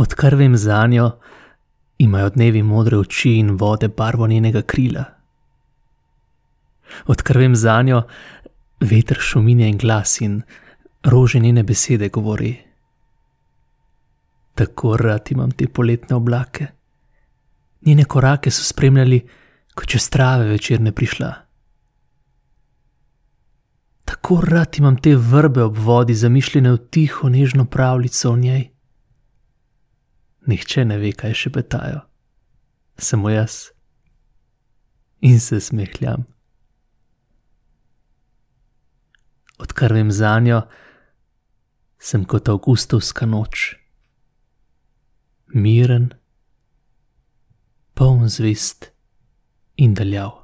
Odkar vem za njo, imajo dnevi modre oči in vode barvo njenega krila. Odkar vem za njo, veter šumi njen glas in rože njene besede govori. Tako rad imam te poletne oblake. Njene korake so spremljali, ko čez trave večer ne prišla. Tako rad imam te vrbe ob vodi, zamišljene v tiho, nežno pravljico o njej. Nihče ne ve, kaj šepetajo, samo jaz. In se smehljam. Odkar vem zanjo, sem kot avgustovska noč. Miren, poln zvezd in daljav.